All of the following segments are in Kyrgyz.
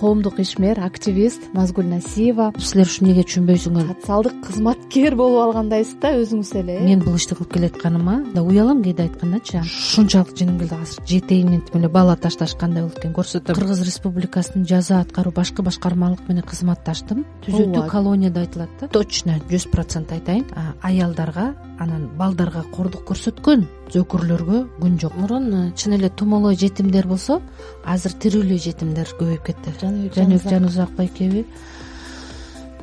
коомдук ишмер активист назгүл насиева. Силер ушу эмнеге түшүнбөйсүңөр? Социалдык кызматкер болуп алгандайсыз да өзүңүз эле э? Мен бул ишти кылып келатканыма да уялам кээде айткандачы ушунчалык жеңил азыр жетейин мынтип эле бала ташташ кандай болот экенин көрсөтөм. Кыргыз республикасынын жаза аткаруу башкы башкармалык менен кызматташтым. Түзүтүү ооба. колония деп айтылат да. Точно. Жүз процент айтайын. Аялдарга анан балдарга кордук көрсөткөн зөөкүрлөргө күн жок. Мурун чын эле тумоолой жетимдер болсо азыр тирүүлүү жетимдер көбөйүп кетти жаныбек жанузак байкеби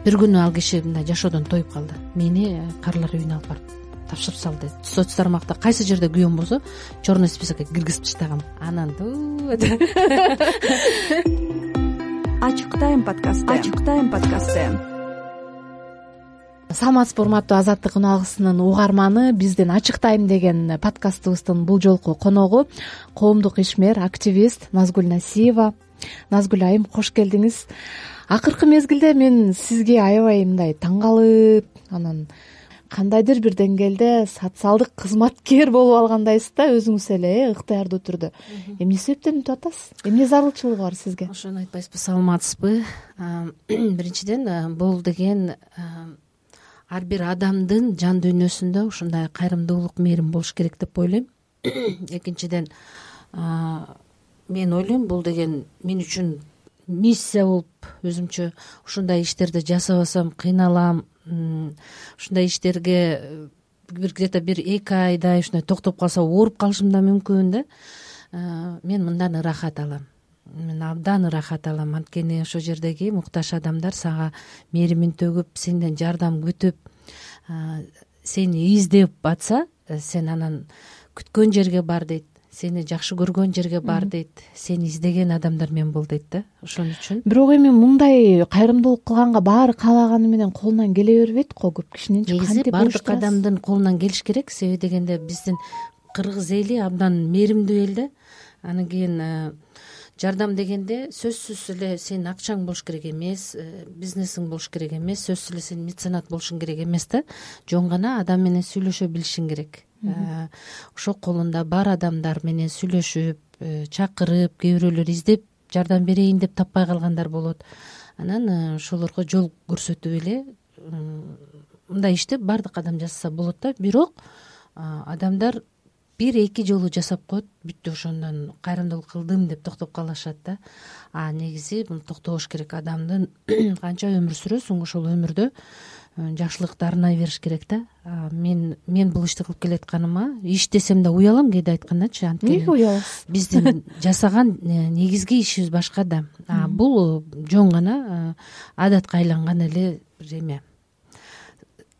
бир күнү ал киши мындай жашоодон тоюп калды. Мени карылар үйүнө алып барып тапшырып сал деди соц тармакта кайсы жерде күйөөм болсо черный списокко киргизип таштагам. Анан ачык тайм подкасты. Ачык тайм подкасты. Саламатсызбы урматтуу азаттык угарманы биздин ачык тайм деген подкастыбыздын бул жолку коногу коомдук ишмер активист назгүл насиева назгүл айым кош келдиңиз. Акыркы мезгилде мен сизге аябай мындай таң калып анан кандайдыр бир деңгээлде социалдык кызматкер болуп алгандайсыз да өзүңүз эле э ыктыярдуу түрдө эмне себептен мынтип атасыз. Эмне зарылчылыгы бар сизге? Ошону айтпайсызбы саламатсызбы? Биринчиден бул деген ар бир адамдын жан дүйнөсүндө ушундай кайрымдуулук мээрим болуш керек деп ойлойм. Экинчиден мен ойлойм бул деген мен үчүн миссия болуп өзүмчө ушундай иштерди жасабасам кыйналам ушундай иштерге бир где то бир эки айдай ушундай токтоп калса ооруп калышым да мүмкүн да. Мен мындан ырахат алам. Мен абдан ырахат алам. Анткени ошол жердеги муктаж адамдар сага мээримин төгүп сенден жардам күтүп сени издеп атса э, сен анан күткөн жерге бар дейт сени жакшы көргөн жерге бар дейт сени издеген адамдар менен бол дейт да ошон үчүн бирок эми мындай кайрымдуулук кылганга баары каалаганы менен колунан келе бербейт го көп кишининчи негизи баардык адамдын колунан келиш керек себеби дегенде биздин кыргыз эли абдан мээримдүү эл да. Анан кийин э, жардам дегенде сөзсүз эле сенин акчаң болуш керек эмес э, бизнесиң болуш керек эмес сөзсүз эле сен меценат болушуң керек эмес да. Жөн гана адам менен сүйлөшө билишиң керек ошол колунда бар адамдар менен сүйлөшүп э, чакырып кээ бирөөлөр издеп жардам берейин деп таппай калгандар болот. Анан э, ошолорго жол көрсөтүп эле мындай ишти баардык адам жасаса болот да. Бирок адамдар бир эки жолу жасап коет бүттү ошондон кайрымдуулук кылдым деп токтоп калышат да. А негизи бул токтобош керек адамдын канча өмүр сүрөсүң ошол өмүрдө Э, жакшылыкты арнай бериш керек да. Мен мен бул ишти кылып келатканыма иш десем да уялам кээде айткандачы анткени эмнеге уяласыз биздин жасаган э, негизги ишибиз башка да. Бул жөн гана э, адатка айланган эле бир эме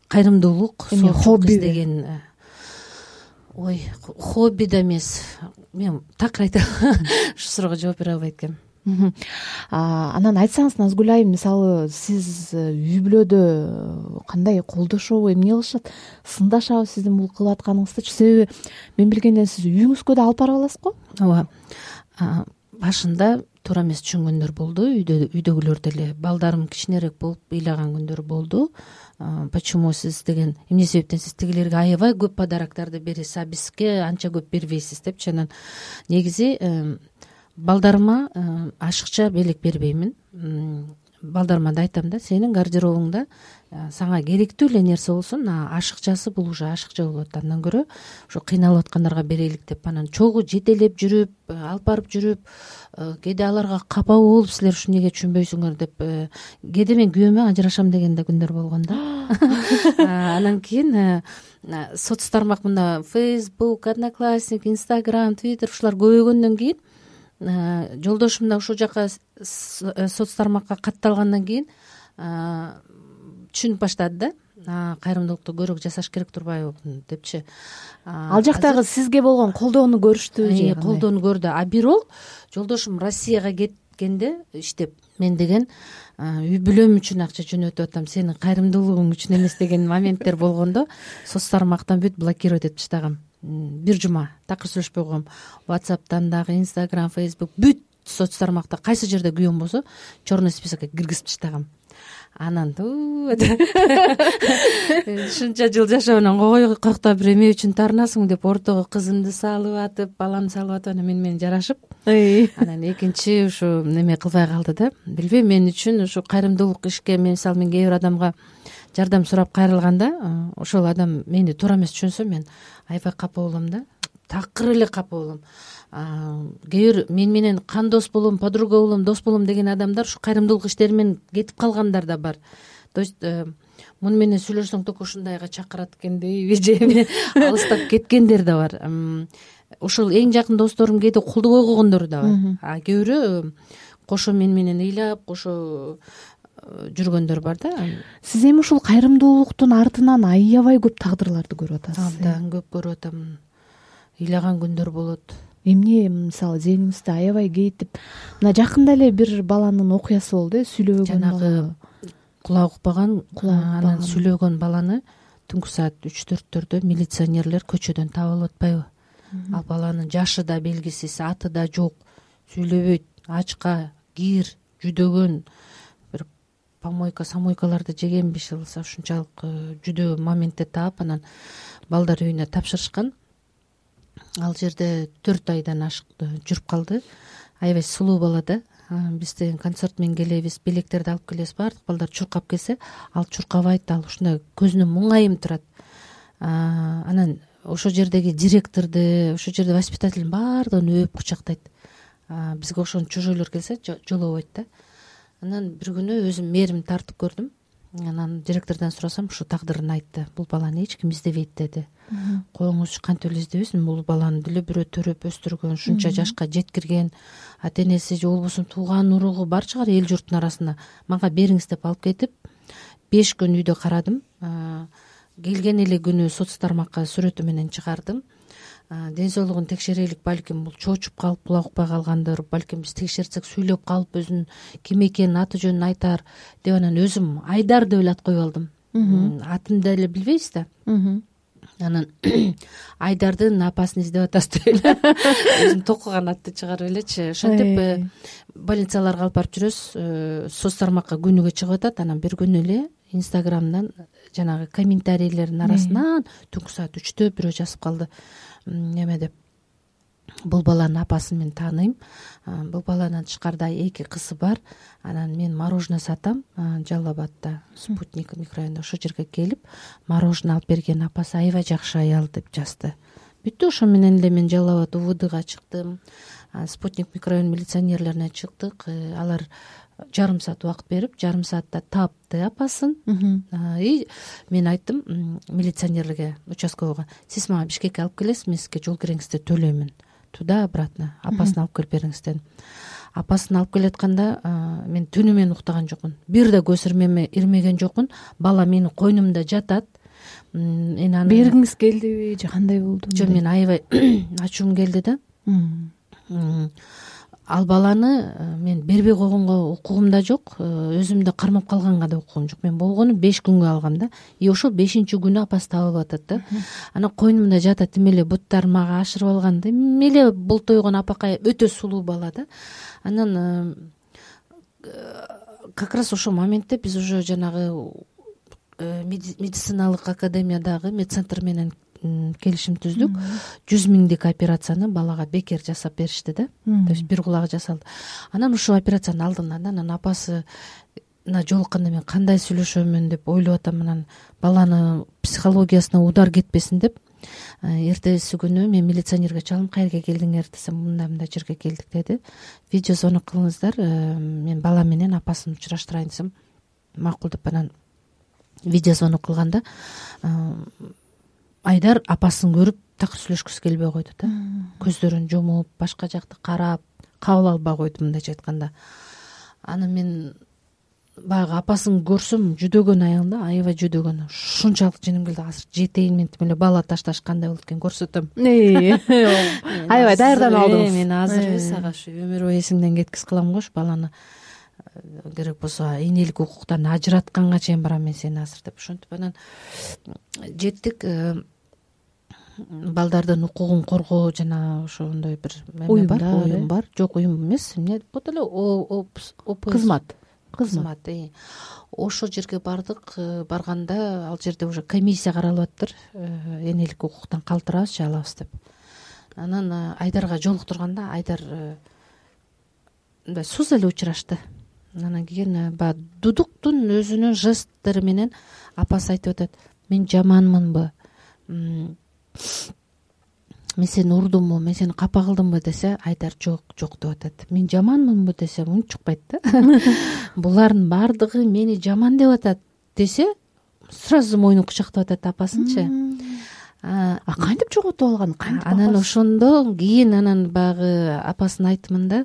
кайрымдуулук хобби издеген ой хобби да эмес. Мен такыр айта ушул суроого жооп бере албайт экенм анан айтсаңыз назгүл айым мисалы сиз э, үй бүлөдө кандай колдошобу эмне кылышат? Сындашабы сиздин бул кылып атканыңыздычы себеби мен билгенден сиз үйүңүзгө да алып барып аласыз го. Ооба. Башында туура эмес түшүнгөндөр болду. Үйдөгүлөр деле балдарым кичинерээк болуп ыйлаган күндөр болду. Почему сиз деген эмне себептен сиз тигилерге аябай көп подароктарды бересиз а бизге анча көп бербейсиз депчи анан негизи балдарыма э, ашыкча белек бербеймин. Балдарыма да айтам да сенин гардеробуңда э, сага керектүү эле нерсе болсун ашыкчасы бул уже ашыкча болот андан көрө ошо кыйналып аткандарга берелик деп анан чогуу жетелеп жүрүп э, алып барып жүрүп кээде аларга капа болуп силер ушу эмнеге түшүнбөйсүңөр деп кээде мен күйөөмө ажырашам деген да күндөр болгон да. Анан кийин соц тармак мында фейсбук одноклассник инстаграм твиттер ушулар көбөйгөндөн кийин жолдошум да ушул жака э, соц тармакка катталгандан кийин э, түшүнүп баштады да. Кайрымдуулукту көбүрөөк жасаш керек турбайбы депчи. Ал жактагы сизге болгон колдоону көрүштүбү же колдоону көрдү. А бирок жолдошум россияга кеткенде иштеп мен деген үй бүлөм үчүн акча жөнөтүп атам сенин кайрымдуулугуң үчүн эмес деген моменттер болгондо соц тармактан бүт блокировать этип таштагам бир жума такыр сүйлөшпөй койгом whatsappтан дагы инстаграм фейсбук бүт соц тармакта кайсы жерде күйөөм болсо черный списокко киргизип таштагам анан ушунча жыл жашап анан койкто бир эме үчүн таарынасың деп ортого кызымды салып атып баламды салып атып анан мени менен жарашып. Анан экинчи ушу неме кылбай калды да билбейм мен үчүн ушу кайрымдуулук ишке мисалы мен кээ бир адамга жардам сурап кайрылганда ошол адам мени туура эмес түшүнсө мен аябай капа болом да такыр эле капа болом. Кээ бир мени менен кандос болом подруга болом дос болом деген адамдар ушу кайрымдуулук иштери менен кетип калгандар да бар. То есть э, муну менен сүйлөшсөң только ушундайга чакырат экендейби же эме алыстап кеткендер да бар. Ошол эң жакын досторум кээде колдобой койгондору да бар. А кээ бирөө кошо мени менен ыйлап кошо э, жүргөндөр бар да. Сиз эми ушул кайрымдуулуктун артынан аябай көп тагдырларды көрүп атасыз абдан көп көрүп атам. Ыйлаган күндөр болот. Эмне мисалы зээниңизде аябай кейитип мына жакында эле бир баланын окуясы болду э сүйлөбөгөн жанагы кулагы укпаган анан сүйлөгөн баланы түнкү саат үч төрттөрдө милиционерлер көчөдөн таап алып атпайбы ал баланын жашы да белгисиз аты да жок. Сүйлөбөйт ачка кир жүдөгөн помойка самойкаларды жегенби иши ушунчалык э, жүдөө моментте таап анан балдар үйүнө тапшырышкан. Ал жерде төрт айдан ашык жүрүп калды. Аябай сулуу бала да биз деген концерт менен келебиз белектерди алып келебиз баардык балдар чуркап келсе ал чуркабайт ал ушундай көзүнө муңайым турат. Анан ошол жердеги директорду ошол жерде воспитательдин баардыгын өөп кучактайт. Бизге ошону чужойлор келсе жолобойт да анан бир күнү өзүм мээрим тартып көрдүм. Анан директордон сурасам ушу тагдырын айтты. Бул баланы эч ким издебейт деди. Коюңузчу кантип эле издебесин бул баланы деле бирөө төрөп өстүргөн ушунча жашка жеткирген ата энеси же болбосо тууган уругу бар чыгар эл журттун арасында. Мага бериңиз деп алып кетип беш күн үйдө карадым. Келген эле күнү соц тармакка сүрөтү менен чыгардым ден соолугун текшерелик балким бул чоочуп калып кулак укпай калгандыр балким биз текшертсек сүйлөп калып өзүнүн ким экенин аты жөнүн айтар деп анан өзүм айдар деп эле ат коюп алдым атын деле билбейбиз да. Анан айдардын апасын издеп атабыз деп эле өзүм токуган атты чыгарып элечи. Ошентип э, больницаларга алып барып жүрөбүз э, соц тармакка күнүгө чыгып атат. Анан бир күнү эле инстаграмдан жанагы комментарийлердин арасынан түнкү саат үчтө бирөө жазып калды эме деп бул баланын апасын мен тааныйм. Бул баланын тышкарыда эки кызы бар. Анан мен мороженое сатам жалал абадта спутник микрорайонунда ошол жерге келип мороженое алып берген апасы аябай жакшы аял деп жазды. Бүттү ошо менен эле мен жалал абад увдга чыктым. Спутник микрорайон милиционерлерине чыктык. Э, алар жарым саат убакыт берип жарым саатта таапты апасын. И мен айттым милиционерге участковыйга сиз мага бишкекке алып келесиз мен сизге жол киреңизди төлөймүн туда обратно апасын алып келип бериңиз дедим. Апасын алып келатканда мен түнү менен уктаган жокмун. Бир да көз ирмеген жокмун. Бала менин койнумда жатат. Мен аны бергиңиз келдиби же кандай болду жок мен аябай ачуум келди да ал баланы э, мен бербей койгонго укугум да жок э, өзүмдү кармап калганга да укугум жок. Мен болгону беш күнгө алгам да. И ошол бешинчи күнү апасы таап алып атат да. Анан койнумда жатат эме эле буттарын мага ашырып алган эме эле болтойгон апакай өтө сулуу бала да. Анан э, как раз ошол моментте биз уже жанагы медициналык академиядагы медцентр менен келишим түздүк жүз миңдик операцияны балага бекер жасап беришти да. То есть бир кулагы жасалды. Анан ушул операциянын алдында да анан апасына жолукканда мен кандай сүйлөшөмүн? деп ойлоп атам. Анан баланы психологиясына удар кетпесин деп эртеси күнү мен милиционерге чалдым каерге келдиңер десем мындай мындай жерге келдик деди. Видео звонок кылыңыздар э, мен бала менен апасын учураштырайын десем макул деп анан видео звонок кылганда айдар апасын көрүп такыр сүйлөшкүсү келбей койду да. Көздөрүн жумуп башка жакты карап кабыл албай койду мындайча айтканда анан мен баягы апасын көрсөм жүдөгөн аял да аябай жүдөгөн. Ушунчалык жиним келди. Азыр жетейин мынтип эле бала ташташ кандай болот экенин көрсөтөм аябай даярданып алдыңыз мен азыр ага ушу өмүр бою эсиңден кеткиз кылам го ушу баланы керек болсо энелик укуктан ажыратканга чейин барам мен сени азыр деп. Ошентип анан жеттик э, балдардын укугун коргоо жана ошондой бир эме бар уюм бар. Жок уюм эмес. Эмне? Деп коет эле кызмат. кызмат. Ошол жерге бардык э, барганда ал жерде уже комиссия каралып атыптыр э, энелик укуктан калтырабыз же алабыз деп. Анан э, айдарга жолуктурганда айдар мындай сууз эле учурашты. Анан кийин баягы дудуктун өзүнүн жесттери менен апасы айтып атат. Мен жаманмынбы мен сени урдумбу мен сени капа кылдымбы десе айдар жок жок деп атат. Мен жаманмынбы десе унчукпайт да. Булардын баардыгы мени жаман деп атат десе сразу мойнун кучактап атат апасынчы. А кантип жоготуп алган? Кантип анан ошондо кийин анан баягы апасынын айтымында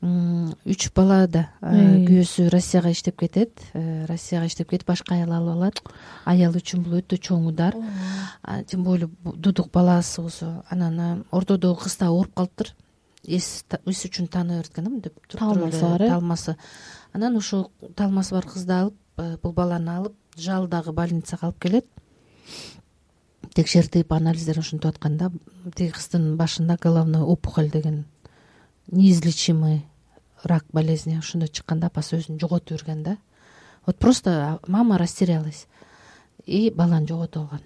үч бала да. Күйөөсү россияга иштеп кетет. Э, россияга иштеп кетип башка аял алып алат. Аял үчүн бул өтө чоң удар. Тем более дудук баласы болсо анан ортодогу кыз да ооруп калыптыр. Эс үчүн тааный берет экен да мынтип талмасы бар э талмасы. Анан ошол талмасы бар кызды алып э, бул баланы алып жалдагы больницага алып келет. Текшертип анализдерин ушинтип атканда тиги кыздын башында головной опухоль деген неизлечимый рак болезни ошондой чыкканда апасы өзүн жоготуп жүргөн да. Вот просто мама растерялась и баланы жоготуп алган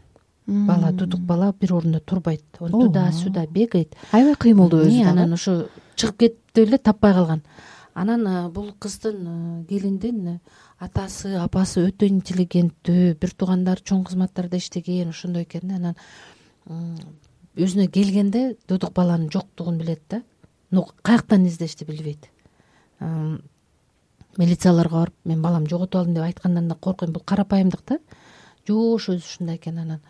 бала дудук бала бир ордунда турбайт. Он туда сюда бегает. Аябай кыймылдуу өзү анан ошо чыгып кетти эле таппай калган. Анан бул кыздын келиндин атасы апасы өтө интеллигенттүү бир туугандары чоң кызматтарда иштеген ошондой экен да. Анан өзүнө келгенде дудук баланын жоктугун билет да. Но каяктан издешти билбейт милицияларга барып мен баламды жоготуп алдым деп айткандан да коркуйм бул карапайымдык да. Жоош өзү ушундай экен анан.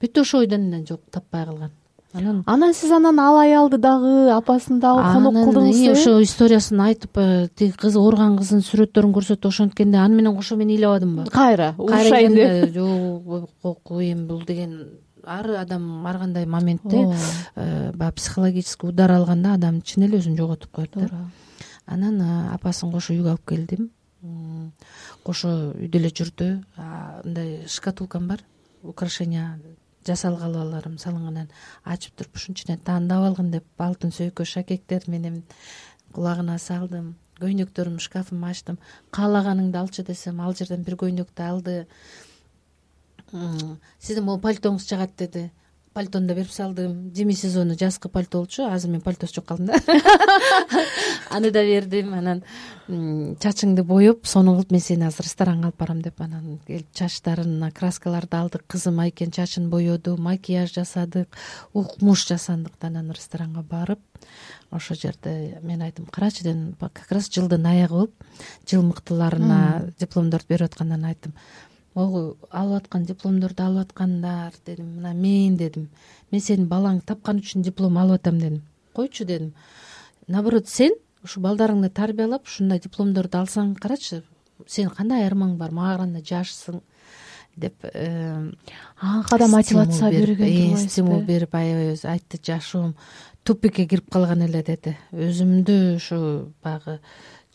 Бүт ошол ойдон эле жок таппай калган. Анан анан сиз анан ал аялды дагы апасын дагы конок кылдыңыз э? ошо историясын айтып э, тиги кыз ооруган кыздын сүрөттөрүн көрсөтүп ошенткенде аны менен кошо мен ыйлабадымбы кайра урушайын деп. Жок коркуп эми бул деген ар адам ар кандай моментте э, баягы психологический удар алганда адам чын эле өзүн жоготуп коет да. Туура анан апасын кошо үйгө алып келдим. Кошо үйдө эле жүрдү. Мындай шкатулкам бар. Украшения жасалгалыбаларым салынган анан ачып туруп ушунун ичинен тандап алгын деп алтын сөйкө шакектер менен кулагына салдым. Көйнөктөрүм шкафымды ачтым. Каалаганыңды алчы десем ал жерден бир көйнөктү алды. Сиздин могу пальтоңуз жагат деди пальтону да берип салдым. Зимний сезону жазкы пальто болчу. Азыр мен пальтосуз жок калдым да. Аны да бердим. Анан чачыңды боеп сонун кылып мен сени азыр ресторанга алып барам деп анан келип чачтарын краскаларды алдык. Кызым айкен чачын боеду макияж жасадык укмуш жасандык да анан ресторанга барып ошол жерде мен айттым карачы дедим как раз жылдын аягы болуп жыл мыктыларына дипломдорду берип аткандан айттым могу алып аткан дипломдорду алып аткандар дедим. Мына мен дедим. Мен сенин балаңды тапкан үчүн диплом алып атам дедим. Койчу дедим. Наоборот сен ушу балдарыңды тарбиялап ушундай дипломдорду алсаң карачы сенин кандай айырмаң бар? Мага караганда жашсың деп э, ага да мотивация берген стимул берип аябай өзү айтты жашоом тупикке кирип калган эле деди. Өзүмдү ушу баягы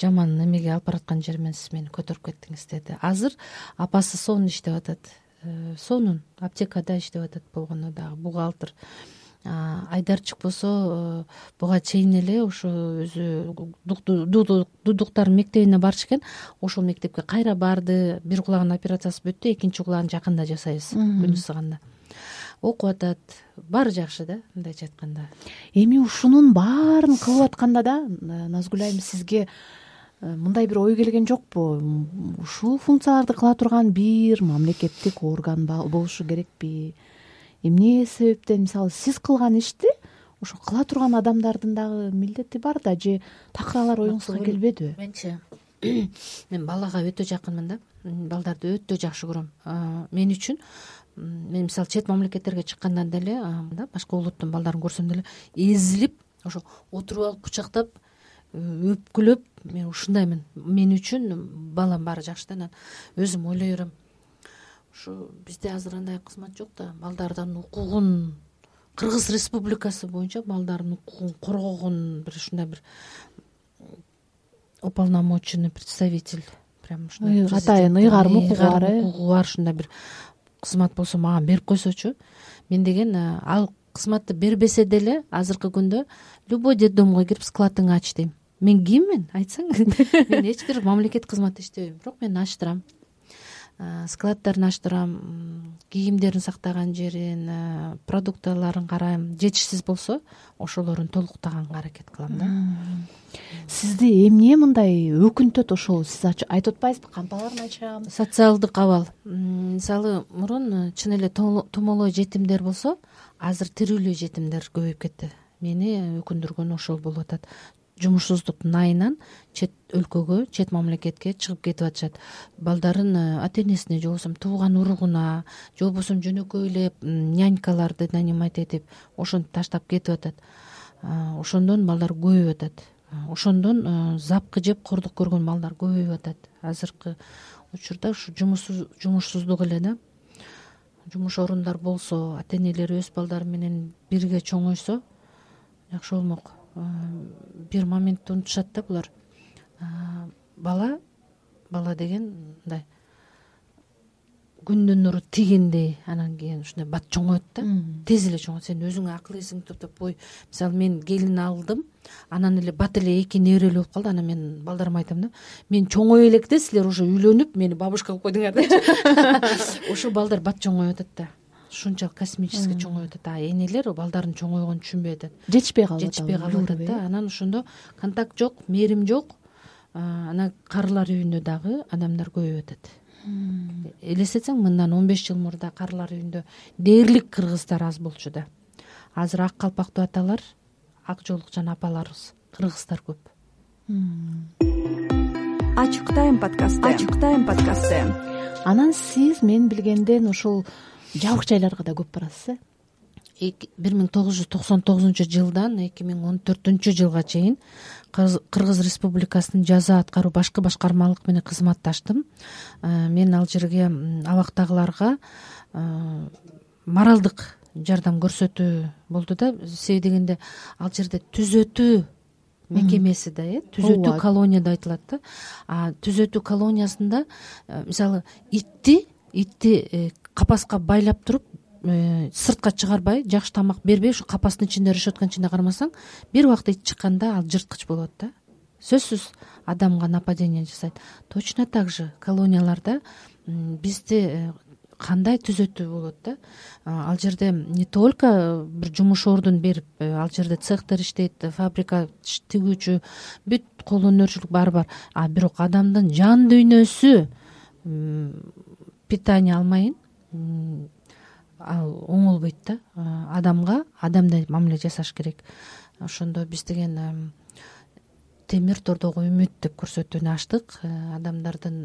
жаман эмеге алып бараткан жеримен мени көтөрүп кеттиңиз деди. Азыр апасы сонун иштеп атат. Э, сонун аптекада иштеп атат болгону дагы бухгалтер. Айдарчик болсо э, буга чейин эле ошо өзү дудуктардын мектебине барчу экен ошол мектепке кайра барды бир кулагынын операциясы бүттү экинчи кулагын жакында жасайбыз күн ысыганда окуп атат. Баары жакшы да мындайча айтканда. Эми ушунун баарын кылып атканда да назгүл айым сизге мындай бир ой келген жокпу. Ушул функцияларды кыла турган бир мамлекеттик орган болушу керекпи? Эмне себептен мисалы сиз кылган ишти ошо кыла турган адамдардын дагы милдети бар да же такыр алар оюңузга келбедиби менчи мен балага өтө жакынмын да. Балдарды өтө жакшы көрөм. Мен үчүн мен мисалы чет мамлекеттерге чыкканда деле башка улуттун балдарын көрсөм деле эзилип ошо отуруп алып кучактап өпкүлөп мен ушундаймын. Мен үчүн балам баары жакшы да анан өзүм ойлой берем ушу бизде азыр андай кызмат жок да балдардын укугун кыргыз республикасы боюнча балдардын укугун коргогон бир ушундай бир уполномоченный представитель прям ушундай атайын ыйгарым укугу бар э укугу бар ушундай бир кызмат болсо мага берип койсочу. Мен деген ал кызматты бербесе деле азыркы күндө любой детдомго кирип складыңы ач дейм мен киммин айтсаң мен эч бир мамлекет кызматында иштебейм бирок мен аштырам складдарын аштырам кийимдерин сактаган жерин продуктыларын карайм. Жетишсиз болсо ошолорун толуктаганга аракет кылам да. Сизди эмне мындай өкүнтөт ошол? Сиз айтып атпайсызбы кампаларын ачам? Социалдык абал. Мисалы мурун чын эле томолой жетимдер болсо азыр тирүүлүү жетимдер көбөйүп кетти. Мени өкүндүргөнү ошол болуп атат жумушсуздуктун айынан чет өлкөгө чет мамлекетке чыгып кетип атышат. Балдарын э, ата энесине же болбосо тууган уругуна же болбосо жөнөкөй эле нянькаларды нанимать этип ошентип таштап кетип атат. Ошондон балдар көбөйүп атат. Ошондон э, запкы жеп кордук көргөн балдар көбөйүп атат. Азыркы учурда ушу жумушсуздук эле да. Жумуш орундар болсо ата энелер өз балдары менен бирге чоңойсо жакшы болмок бир моментти унутушат да булар. Бала бала деген мындай күндүн нуру тийгендей анан кийин ушундай бат чоңоет да. Тез эле чоңойт сен өзүңө акыл эсиңди топтоп ой мисалы мен келин алдым анан эле бат эле эки неберелүү болуп калды. Анан мен балдарыма айтам да мен чоңое электе силер уже үйлөнүп мени бабушка кылып койдуңар депчи ошо балдар бат чоңоюп атат да ушунчалык космический чоңоюп атат а энелер балдарын чоңойгонун түшүнбөй атат жетишпей калып атат жетишпей калып атат да анан ошондо контакт жок мээрим жок анан карылар үйүндө дагы адамдар көбөйүп атат элестетсең мындан он беш жыл мурда карылар үйүндө дээрлик кыргыздар аз болчу да. Азыр ак калпактуу аталар ак жоолукчан апаларыбыз кыргыздар көп. Ачык тайм подкасты. Ачык тайм подкасты. Анан сиз мен билгенден ушул жабык жайларга да көп барасыз э? Бир миң тогуз жүз токсон тогузунчу жылдан эки миң он төртүнчү жылга чейин кыргыз республикасынын жаза аткаруу башкы башкармалык менен кызматташтым. Э, мен ал жерге абактагыларга э, моралдык жардам көрсөтүү болду да. Себеби дегенде ал жерде түзөтүү мекемеси да э? Түзөтүү колония деп айтылат да. Түзөтүү колониясында э, мисалы итти итти капаска байлап туруп э, сыртка чыгарбай жакшы тамак бербей ушу капастын ичинде решетканын ичинде кармасаң бир убакта ит чыкканда ал жырткыч болот да. Сөзсүз адамга нападение жасайт. Точно так же колонияларда бизди э, кандай түзөтүү болот да? Ал жерде не только бир жумуш ордун берип э, ал жерде цехтер иштейт фабрика тигүүчү бүт кол өнөрчүлүк баары бар. А бирок адамдын жан дүйнөсү питание алмайын ал оңолбойт да. Адамга адамдай мамиле жасаш керек. Ошондо биз деген темир тордогу үмүт деп көрсөтүүнү ачтык. Э, адамдардын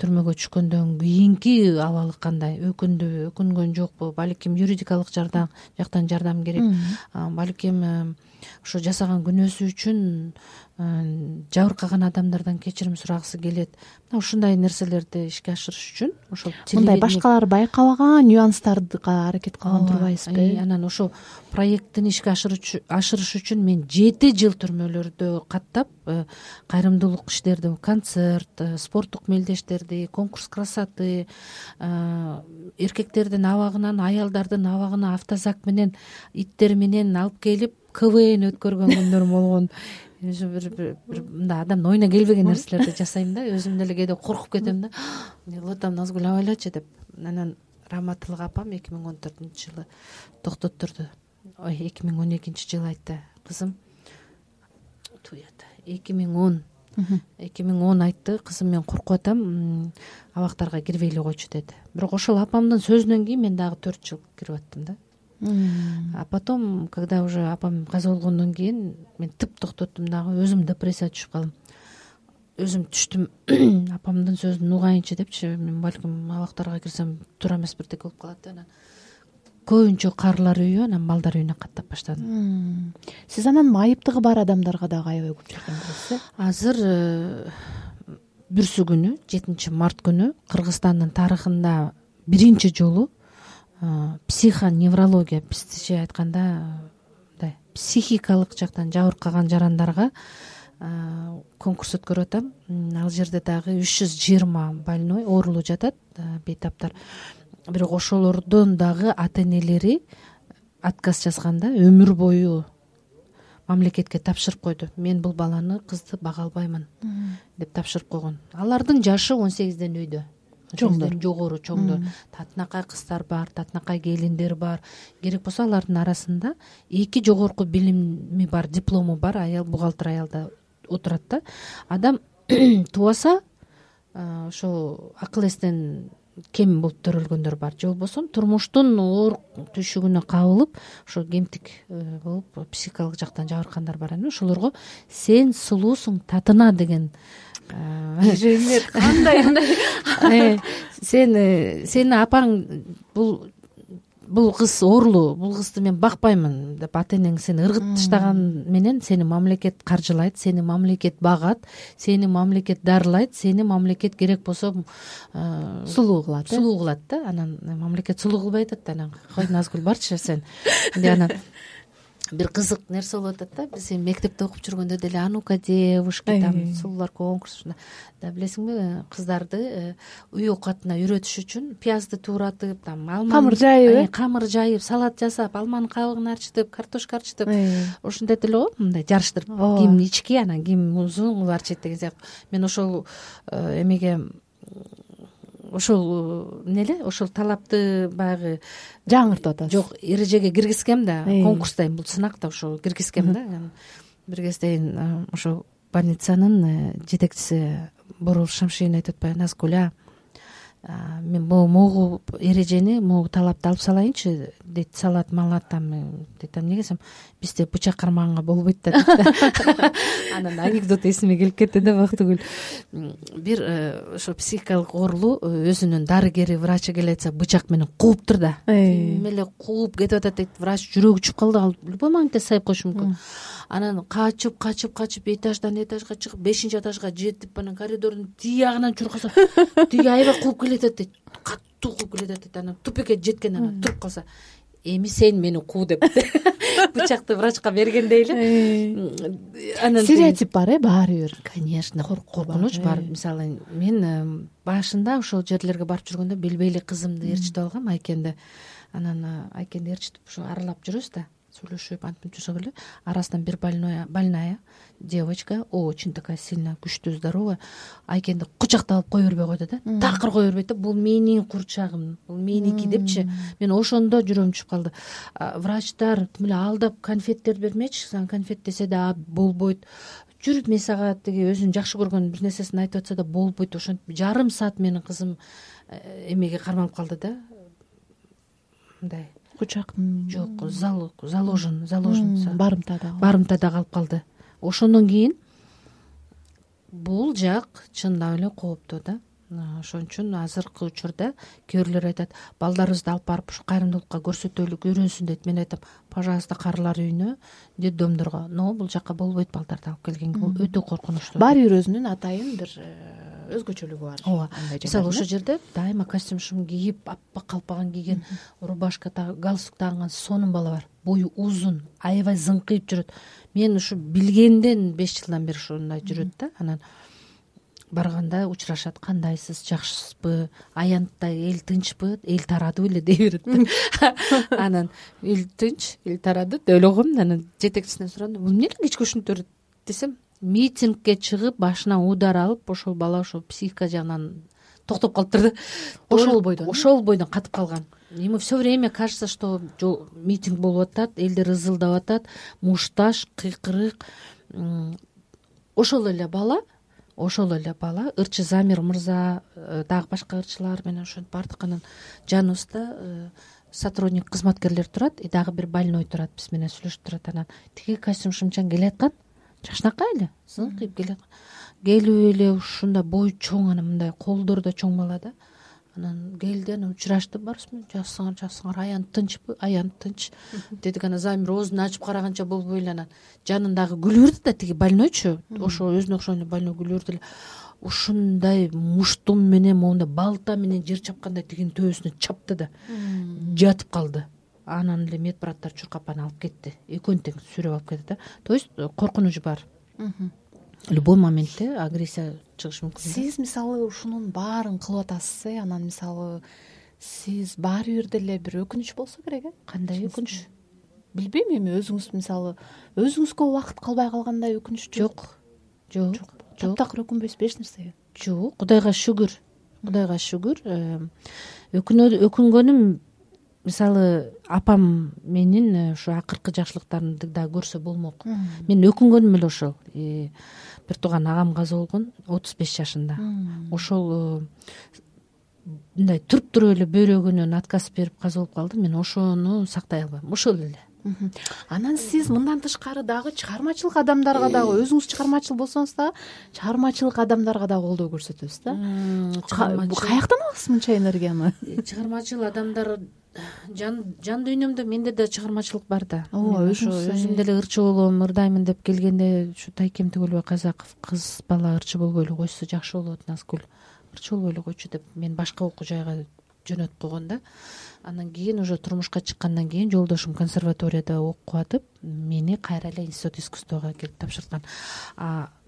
түрмөгө түшкөндөн кийинки абалы кандай? Өкүндүбү өкүнгөн жокпу балким юридикалык жактан жардам керек. Балким ошо жасаган күнөөсү үчүн жабыркаган адамдардан кечирим сурагысы келет. Мына ушундай нерселерди ишке ашырыш үчүн ошол мындай башкалар байкабаган нюанстарга аракет кылган турбайсызбы э, анан ошол проекттин ишке ашырыш үчүн мен жети жыл түрмөлөрдө каттап э, кайрымдуулук иштерди концерт спорттук мелдештерди конкурс красоты эркектердин абагынан аялдардын абагына автозак менен иттер менен алып келип квн өткөргөн күндөр болгон өзү бир мындай адамдын оюна келбеген нерселерди жасайм да өзүм деле кээде коркуп кетем да. Эмне кылып атам назгүл абайлачы деп анан раматылык апам эки миң он төртүнчү жылы токтоттурду ой эки миң он экинчи жылы айтты кызым уят эки миң он эки миң он айтты кызым мен коркуп атам абактарга кирбей эле койчу деди. Бирок ошол апамдын сөзүнөн кийин мен дагы төрт жыл кирип аттым да а потом когда уже апам каза болгондон кийин мен тып токтоттум дагы өзүм депрессияга түшүп калдым. Өзүм түштүм апамдын сөзүн угайынчы депчи мен балким абактарга кирсем туура эмес бирдеке болуп калат да анан. Көбүнчө карылар үйү анан балдар үйүнө каттап баштадым. Сиз анан майыптыгы бар адамдарга дагы аябай көп жардам бересиз э азыр бүрсү күнү жетинчи март күнү кыргызстандын тарыхында биринчи жолу психоневрология бизче айтканда мындай психикалык жактан жабыркаган жарандарга конкурс өткөрүп атам ал жерде дагы үч жүз жыйырма больной оорулуу жатат бейтаптар бирок ошолордон дагы ата энелери отказ жазганда өмүр бою мамлекетке тапшырып койду. Мен бул баланы кызды бага албаймын деп тапшырып койгон. Алардын жашы он сегизден өйдө чоңдор. Жогору чоңдор. Татынакай кыздар бар татынакай келиндер бар. Керек болсо алардын арасында эки жогорку билими бар диплому бар. Аял бухгалтер аял да отурат да. Адам тубаса ошол акыл эстен кем болуп төрөлгөндөр бар. Же болбосо турмуштун оор түйшүгүнө кабылып ошо кемтик э, болуп психикалык жактан жабыркагандар бар эми. Ошолорго сен сулуусуң татына деген кежемет кандай мындай э, сен э, сени апаң бул бул кыз оорлуу бул кызды мен бакпаймын деп ата энең сени ыргыт таштаган менен сени мамлекет каржылайт сени мамлекет багат сени мамлекет дарылайт сени мамлекет керек болсо сулуу кылат э? сулуу кылат да. Анан мамлекет сулуу кылбай атат да анан. Кой назгүл барчы сен. Анан бир кызык нерсе болуп атат да. Биз эми мектепте окуп жүргөндө деле а ну ка девушки там сулуулар конкурс да билесиңби кыздарды э, үй оокатына үйрөтүш үчүн пиязды тууратып там алма камыр жайып э? камыр жайып салат жасап алманын кабыгын арчытып картошка арчытып. Ушинтип эле го мындай жарыштырып ким ички анан ким узун кылып арчыйт деген сыяктуу. Мен ошол э, эмеге ошол эмне эле ошол талапты баягы жаңыртып атасыз. Жок эрежеге киргизгем да конкурс да эми бул сынак да ошо киргизгем да. Бир кездейин ошол больницанын э, жетекчиси борур шамшиин айтып атпайбы назгүл мен могу эрежени могу талапты алып салайынчы дейт салат малат там дейт анан эмнеге десем бизде бычак кармаганга болбойт да дейт да. Анан анекдот эсиме келип кетти да бактыгүл. Бир э, ошо психикалык оорулуу э, өзүнүн дарыгери врачы келе атса бычак менен кууптур да тим эле кууп кетип атат дейт врач жүрөгү учуп калды ал любой моментте сайып коюшу мүмкүн анан качып качып качып этаждан этажга чыгып бешинчи этажга жетип анан коридордун тиягынан чуркаса тиги аябай кууп келе атат дейт катуу кууп келе атат дейт анан тупикке жеткен анан туруп калса эми сен мени куу деп бычакты врачка бергендей эле анан стереотип бар э баары бир. Конечно коркунуч бар мисалы мен э, башында ошол жерлерге барып жүргөндө билбей эле кызымды ээрчитип алгам айкенди. Анан э, айкенди ээрчитип ошо аралап жүрөбүз да сүйлөшүп антип жүрсөк эле арасынан бир больная больная девочка очень такая сильная күчтүү здоровая. Айкенди кучактап алып кое бербей койду да. Такыр кое бербейт да бул менин курчагым бул меники депчи. Мен ошондо жүрөгүм түшүп калды. Врачтар тим эле алдап конфеттерди бермечи сага конфет десе да болбойт жүр мен сага тиги өзүнүн жакшы көргөн бир нерсесин айтып атса да болбойт ошентип жарым саат менин кызым э, эмеге кармалып калды да мындай кучак жок заложен заложен барымтада барымтада калып калды. Ошондон кийин бул жак чындап эле кооптуу да ошон үчүн азыркы учурда кээ бирлер айтат балдарыбызды алып барып ушу кайрымдуулукка көрсөтөлүк үйрөнсүн дейт мен айтам. Пожалуйста карылар үйүнө детдомдорго но бул жака болбойт балдарды алып келгенге. Бул өтө коркунучтуу. Баары бир өзүнүн атайын бир э, өзгөчөлүгү бар. Ооба мисалы ошол жерде дайыма костюм кийип аппак калпагын кийген рубашка галстук тааган сонун бала бар. Бою узун аябай зыңкыйып жүрөт. Мен ушу билгенден беш жылдан бери ушундай жүрөт да анан барганда учурашат кандайсыз жакшысызбы аянттай эл тынчпы эл тарадыбы эле дей берет да. Анан эл тынч эл тарады деп ойлогом анан жетекчисинен сурадым бул эмне эле кечке ушинтип берет? десем митингке чыгып башына удар алып ошол бала ошо психика жагынан токтоп калыптыр да ошол бойдон ошол бойдон катып калган. Ему все время кажется что митинг болуп атат элдер ызылдап атат мушташ кыйкырык. Ошол эле бала ошол эле бала ырчы замир мырза э, дагы башка ырчылар менен ошентип бардык анан жаныбызда э, сотрудник кызматкерлер турат и дагы бир больной турат биз менен сүйлөшүп турат анан. Тиги костюм шымчан келаткан жакшынакай эле зыңкыйып келаткан келип эле ушундай бою чоң анан мындай колдору да чоң бала да анан келди анан учурашты барыбыз менен жакшысыңар жакшысыңар аянт тынчпы аянт тынч. Дедик анан замир оозун ачып караганча болбой эле анан. Жанындагы күлө берди да тиги больнойчу. Ошо өзүнө окшогон эле больной күлө берди эле. Ушундай муштум менен моундай балта менен жер чапкандай тигинин төбөсүнө чапты да жатып калды. Анан эле мед браттар чуркап аны алып кетти. Экөөнү тең сүйрөп алып кетти да. То есть коркунуч бар. Любой моментте агрессия чыгышы мүмкүн сиз мисалы ушунун баарын кылып атасыз э анан мисалы сиз баары бир деле бир өкүнүч болсо керек э? Кандай өкүнүч? билбейм эми өзүңүз мисалы өзүңүзгө убакыт калбай калгандай өкүнүч жок. Жок. Жок. Таптакыр өкүнбөйсүзбү эч нерсеге жок. Кудайга шүгүр. Кудайга шүгүр. Өкүнгөнүм мисалы апам менин ушу акыркы жакшылыктарымды дагы көрсө болмок. Мен өкүнгөнүм эле ошол бир тууган агам каза болгон отуз беш жашында. Ошол мындай туруп туруп эле бөйрөгүнөн отказ берип каза болуп калды мен ошону сактай албайм ошол эле. Анан сиз мындан тышкары дагы чыгармачылык адамдарга дагы өзүңүз чыгармачыл болсоңуз дагы чыгармачылык адамдарга дагы колдоо көрсөтөсүз да? Каяктан аласыз мынча энергияны? Э, чыгармачыл адамдар жан дүйнөмдө менде да чыгармачылык бар да. Ооба ошо өзүм деле ырчы болом ырдаймын деп келгенде ушу тайкем түгөлбай казаков кыз бала ырчы болбой эле койсо жакшы болот назгүл. Ырчы болбой эле койчу деп мени башка окуу жайга жөнөтүп койгон да. Андан кийин уже турмушка чыккандан кийин жолдошум консерваторияда окуп атып мени кайра эле институт искусствого келип тапшырткан.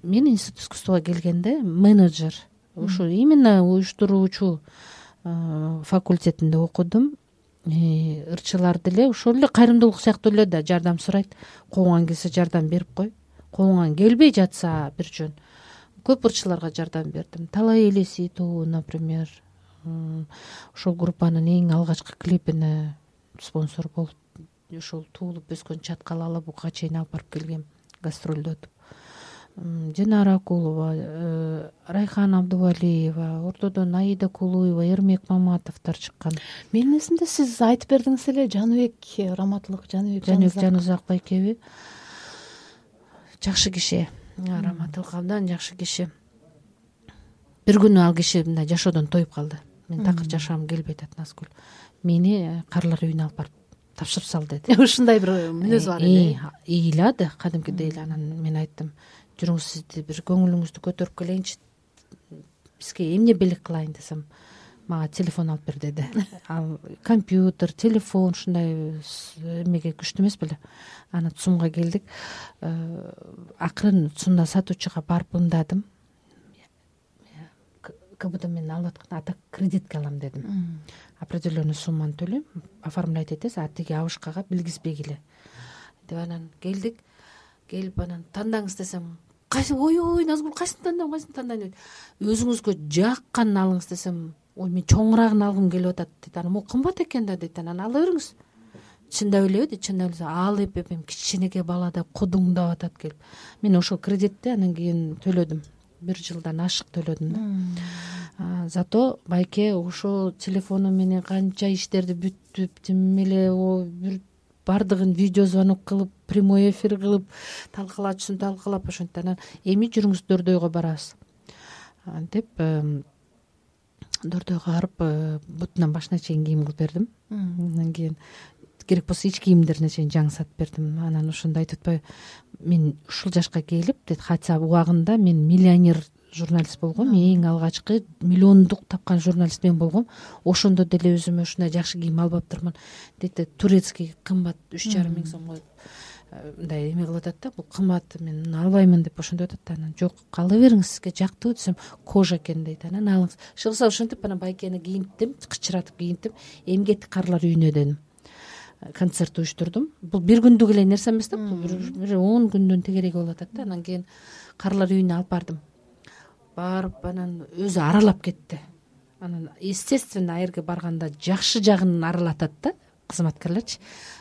Мен институт искусствого келгенде менеджер ушу именно уюштуруучу факультетинде окудум ырчылар деле ошол эле кайрымдуулук сыяктуу эле да жардам сурайт. Колуңан келсе жардам берип кой. Колуңан келбей жатса бир жөн. Көп ырчыларга жардам бердим. Талай элеси тобу например ошол группанын эң алгачкы клипине спонсор болуп ошол туулуп өскөн чаткал ала бугага чейин алып барып келгем гастролдо динара акулова э, райхан абдубалиева ортодон аида кулуева эрмек маматовдор чыккан. Менин эсимде сиз айтып бердиңиз эле жаныбек раматылык жаныбек жаныбек жанызак байкеби жакшы киши. Раматылык абдан жакшы киши. Бир күнү ал киши мындай жашоодон тоюп калды. Мен такыр жашагым келбей атат назгүл мени э, каарылар үйүнө алып барып тапшырып сал деди. Ушундай бир мүнөзү бар эле э, ыйлады. Кадимкидей эле анан мен айттым жүрүңүз сизди бир көңүлүңүздү көтөрүп келейинчи. Бизге эмне белек кылайын десем мага телефон алып бер деди. Ал компьютер телефон ушундай эмеге күчтүү эмес беле. Анан цумга келдик. Э, акырын цумда сатуучуга барып ымдадым кбд менен алып аткан а так кредитке алам дедим. Определенный сумманы төлөйм оформлять этесиз а тиги абышкага билгизбегиле деп анан келдик. Келип анан тандаңыз десем кайсы ойбой назгүл кайсыны тандайм кайсыны тандайм дейт өзүңүзгө жакканын алыңыз десем ой мен чоңураагын алгым келип атат дейт анан. Могу кымбат экен да дейт анан ала бериңиз. Чындап элеби дейт чындап эле. Алып эпем кичинекей бала да кудуңдап атат келип. Мен ошол кредитти анан кийин төлөдүм. Бир жылдан ашык төлөдүм да. Зато байке ошол телефону менен канча иштерди бүтүп тим эле бир баардыгын видео звонок кылып прямой эфир кылып талкалачусун талкалап ошентип анан эми жүрүңүз дордойго барабыз деп дордойго барып э, бутунан башына чейин кийим кылып бердим андан кийин керек болсо ич кийимдерине чейин жаңы сатып бердим. Анан ошондо айтып атпайбы мен ушул жашка келип дейт хотя убагында мен миллионер журналист болгом эң алгачкы миллиондук тапкан журналист мен болгом. Ошондо деле өзүмө ушундай жакшы кийим дейт да турецкий кымбат үч жарым миң сом коюп э, мындай эме кылып атат да. Бул кымбат мен муну албаймын деп ошентип атат да анан. Жок ала бериңиз сизге жактыбы десем кожа экен дейт анан алыңыз. Иши кылса ошентип анан байкени кийинттим кычыратып кийинттим эмгектик каарылар үйүнө дедим. Концерт уюштурдум. Бул бир күндүк эле нерсе эмес да бул бир он күндүн тегереги болуп атат да. Анан кийин каарылар үйүнө алып бардым барып анан өзү аралап кетти. Анан естественно ал барганда жакшы жагын аралатат да кызматкерлерчи.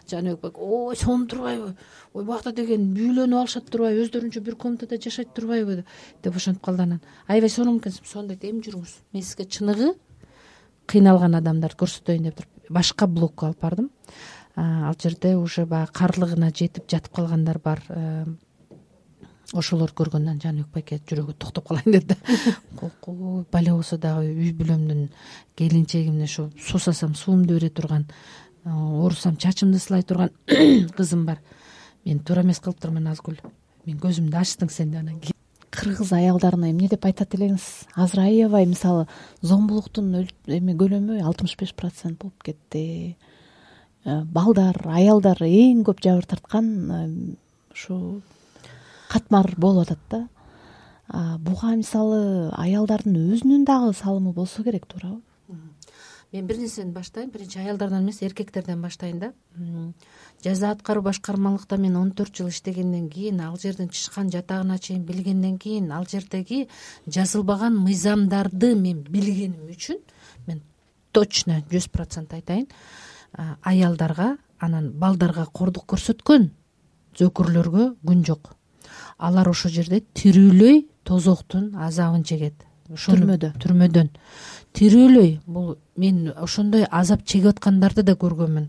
Жаныбек ой сонун турбайбы ой буякта деген үйлөнүп алышат турбайбы өздөрүнчө бир комнатада жашайт турбайбы деп ошентип калды анан. Аябай сонун экенсиң сонун дейт эми жүрүңүз. Мен сизге чыныгы кыйналган адамдарды көрсөтөйүн деп туруп башка блокко алып бардым. Ал жерде уже баягы карлыгына жетип жатып калгандар бар ошолорду көргөндөн жаныбек байке жүрөгү токтоп калайын деди да. Койкой бале болсо дагы үй бүлөмдүн келинчегимин ошо суусасам суумду бере турган оорусам чачымды сылай турган кызым бар. Мен туура эмес кылыптырмын назгүл мен көзүмдү ачтың сен анан кийин. Кыргыз аялдарына эмне деп айтат элеңиз азыр аябай мисалы зомбулуктун эме көлөмү алтымыш беш процент болуп кетти. Э, балдар аялдар эң көп жабыр тарткан ушу катмар болуп атат да. Буга мисалы аялдардын өзүнүн дагы салымы болсо керек туурабы? Мен бир нерседен баштайын биринчи аялдардан эмес эркектерден баштайын да. Жаза аткаруу башкармалыкта мен он төрт жыл иштегенден кийин ал жердин тышкан жатагына чейин билгенден кийин ал жердеги жазылбаган мыйзамдарды мен билгеним үчүн мен точно жүз процент айтайын аялдарга анан балдарга кордук көрсөткөн зөкүрлөргө күн жок алар ошол жерде тирүүлөй тозоктун азабын чегет түрмөдө түрмөдөн. тирүүлөй бул мен ошондой азап чегип аткандарды да көргөнмүн.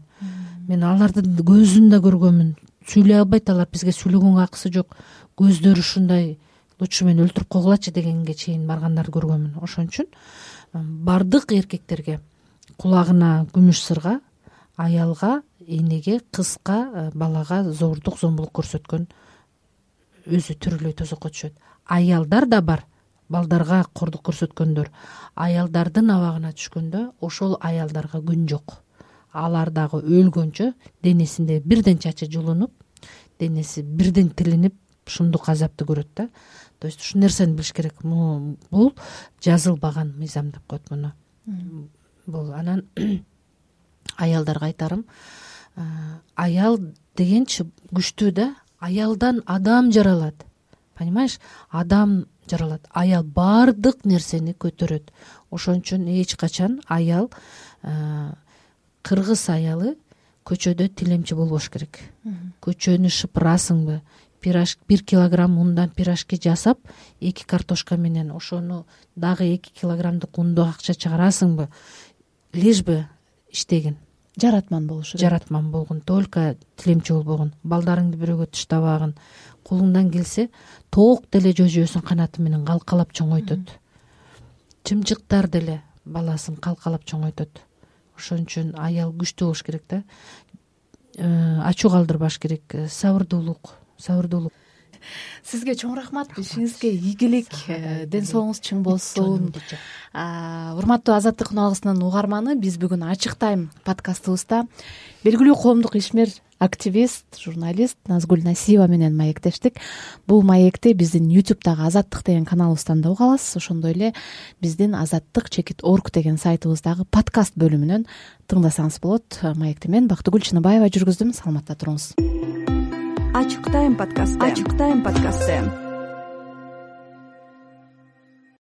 Мен алардын көзүн да көргөнмүн. Сүйлөй албайт алар бизге сүйлөгөнгө акысы жок. Көздөрү ушундай лучше мени өлтүрүп койгулачы дегенге чейин баргандарды көргөнмүн. Ошон үчүн баардык эркектерге кулагына күмүш сырга аялга энеге кызга балага зоордук зомбулук көрсөткөн өзү тирүүлөй тозокко түшөт. Аялдар да бар балдарга кордук көрсөткөндөр. Аялдардын абагына түшкөндө ошол аялдарга күн жок. Алар дагы өлгөнчө денесинде бирден чачы жулунуп денеси бирден тилинип ушундук азапты көрөт да. То есть ушул нерсени билиш керек. Бул жазылбаган мыйзам деп коет муну. Бул анан аялдарга айтарым аял дегенчи күчтүү да аялдан адам жаралат. Понимаешь? Адам жаралат. Аял баардык нерсени көтөрөт. Ошон үчүн эч качан аял кыргыз аялы көчөдө тилемчи болбош керек. Көчөнү шыпырасыңбы? Бир килограмм ундан пирожки жасап эки картошка менен ошону дагы эки килограммдык унду акча чыгарасыңбы? Лишь бы иштегин жаратман болушу керек. Жаратман болгун только тилемчи болбогун балдарыңды бирөөгө таштабагын колуңдан келсе тоок деле жөө канаты менен калкалап чоңойтот. Чымчыктар деле баласын калкалап чоңойтот. Ошон үчүн аял күчтүү болуш керек да. Э, ачуу калтырбаш керек. Э, сабырдуулук сабырдуулук сизге чоң рахмат ишиңизге ийгилик э, ден соолугуңуз чың болсун. Урматтуу азаттык үн угарманы биз бүгүн ачык тайм подкастыбызда. Белгилүү коомдук ишмер активист журналист назгүл насиева менен маектештик. Бул маекти биздин ютубтагы азаттык деген каналыбыздан да уга аласыз ошондой эле биздин азаттык чекит орг деген сайтыбыздагы подкаст бөлүмүнөн тыңдасаңыз болот. Маекти мен бактыгүл чыныбаева жүргүздүм. Саламатта туруңуз ачык тайм подкасты ачык тайм подкасты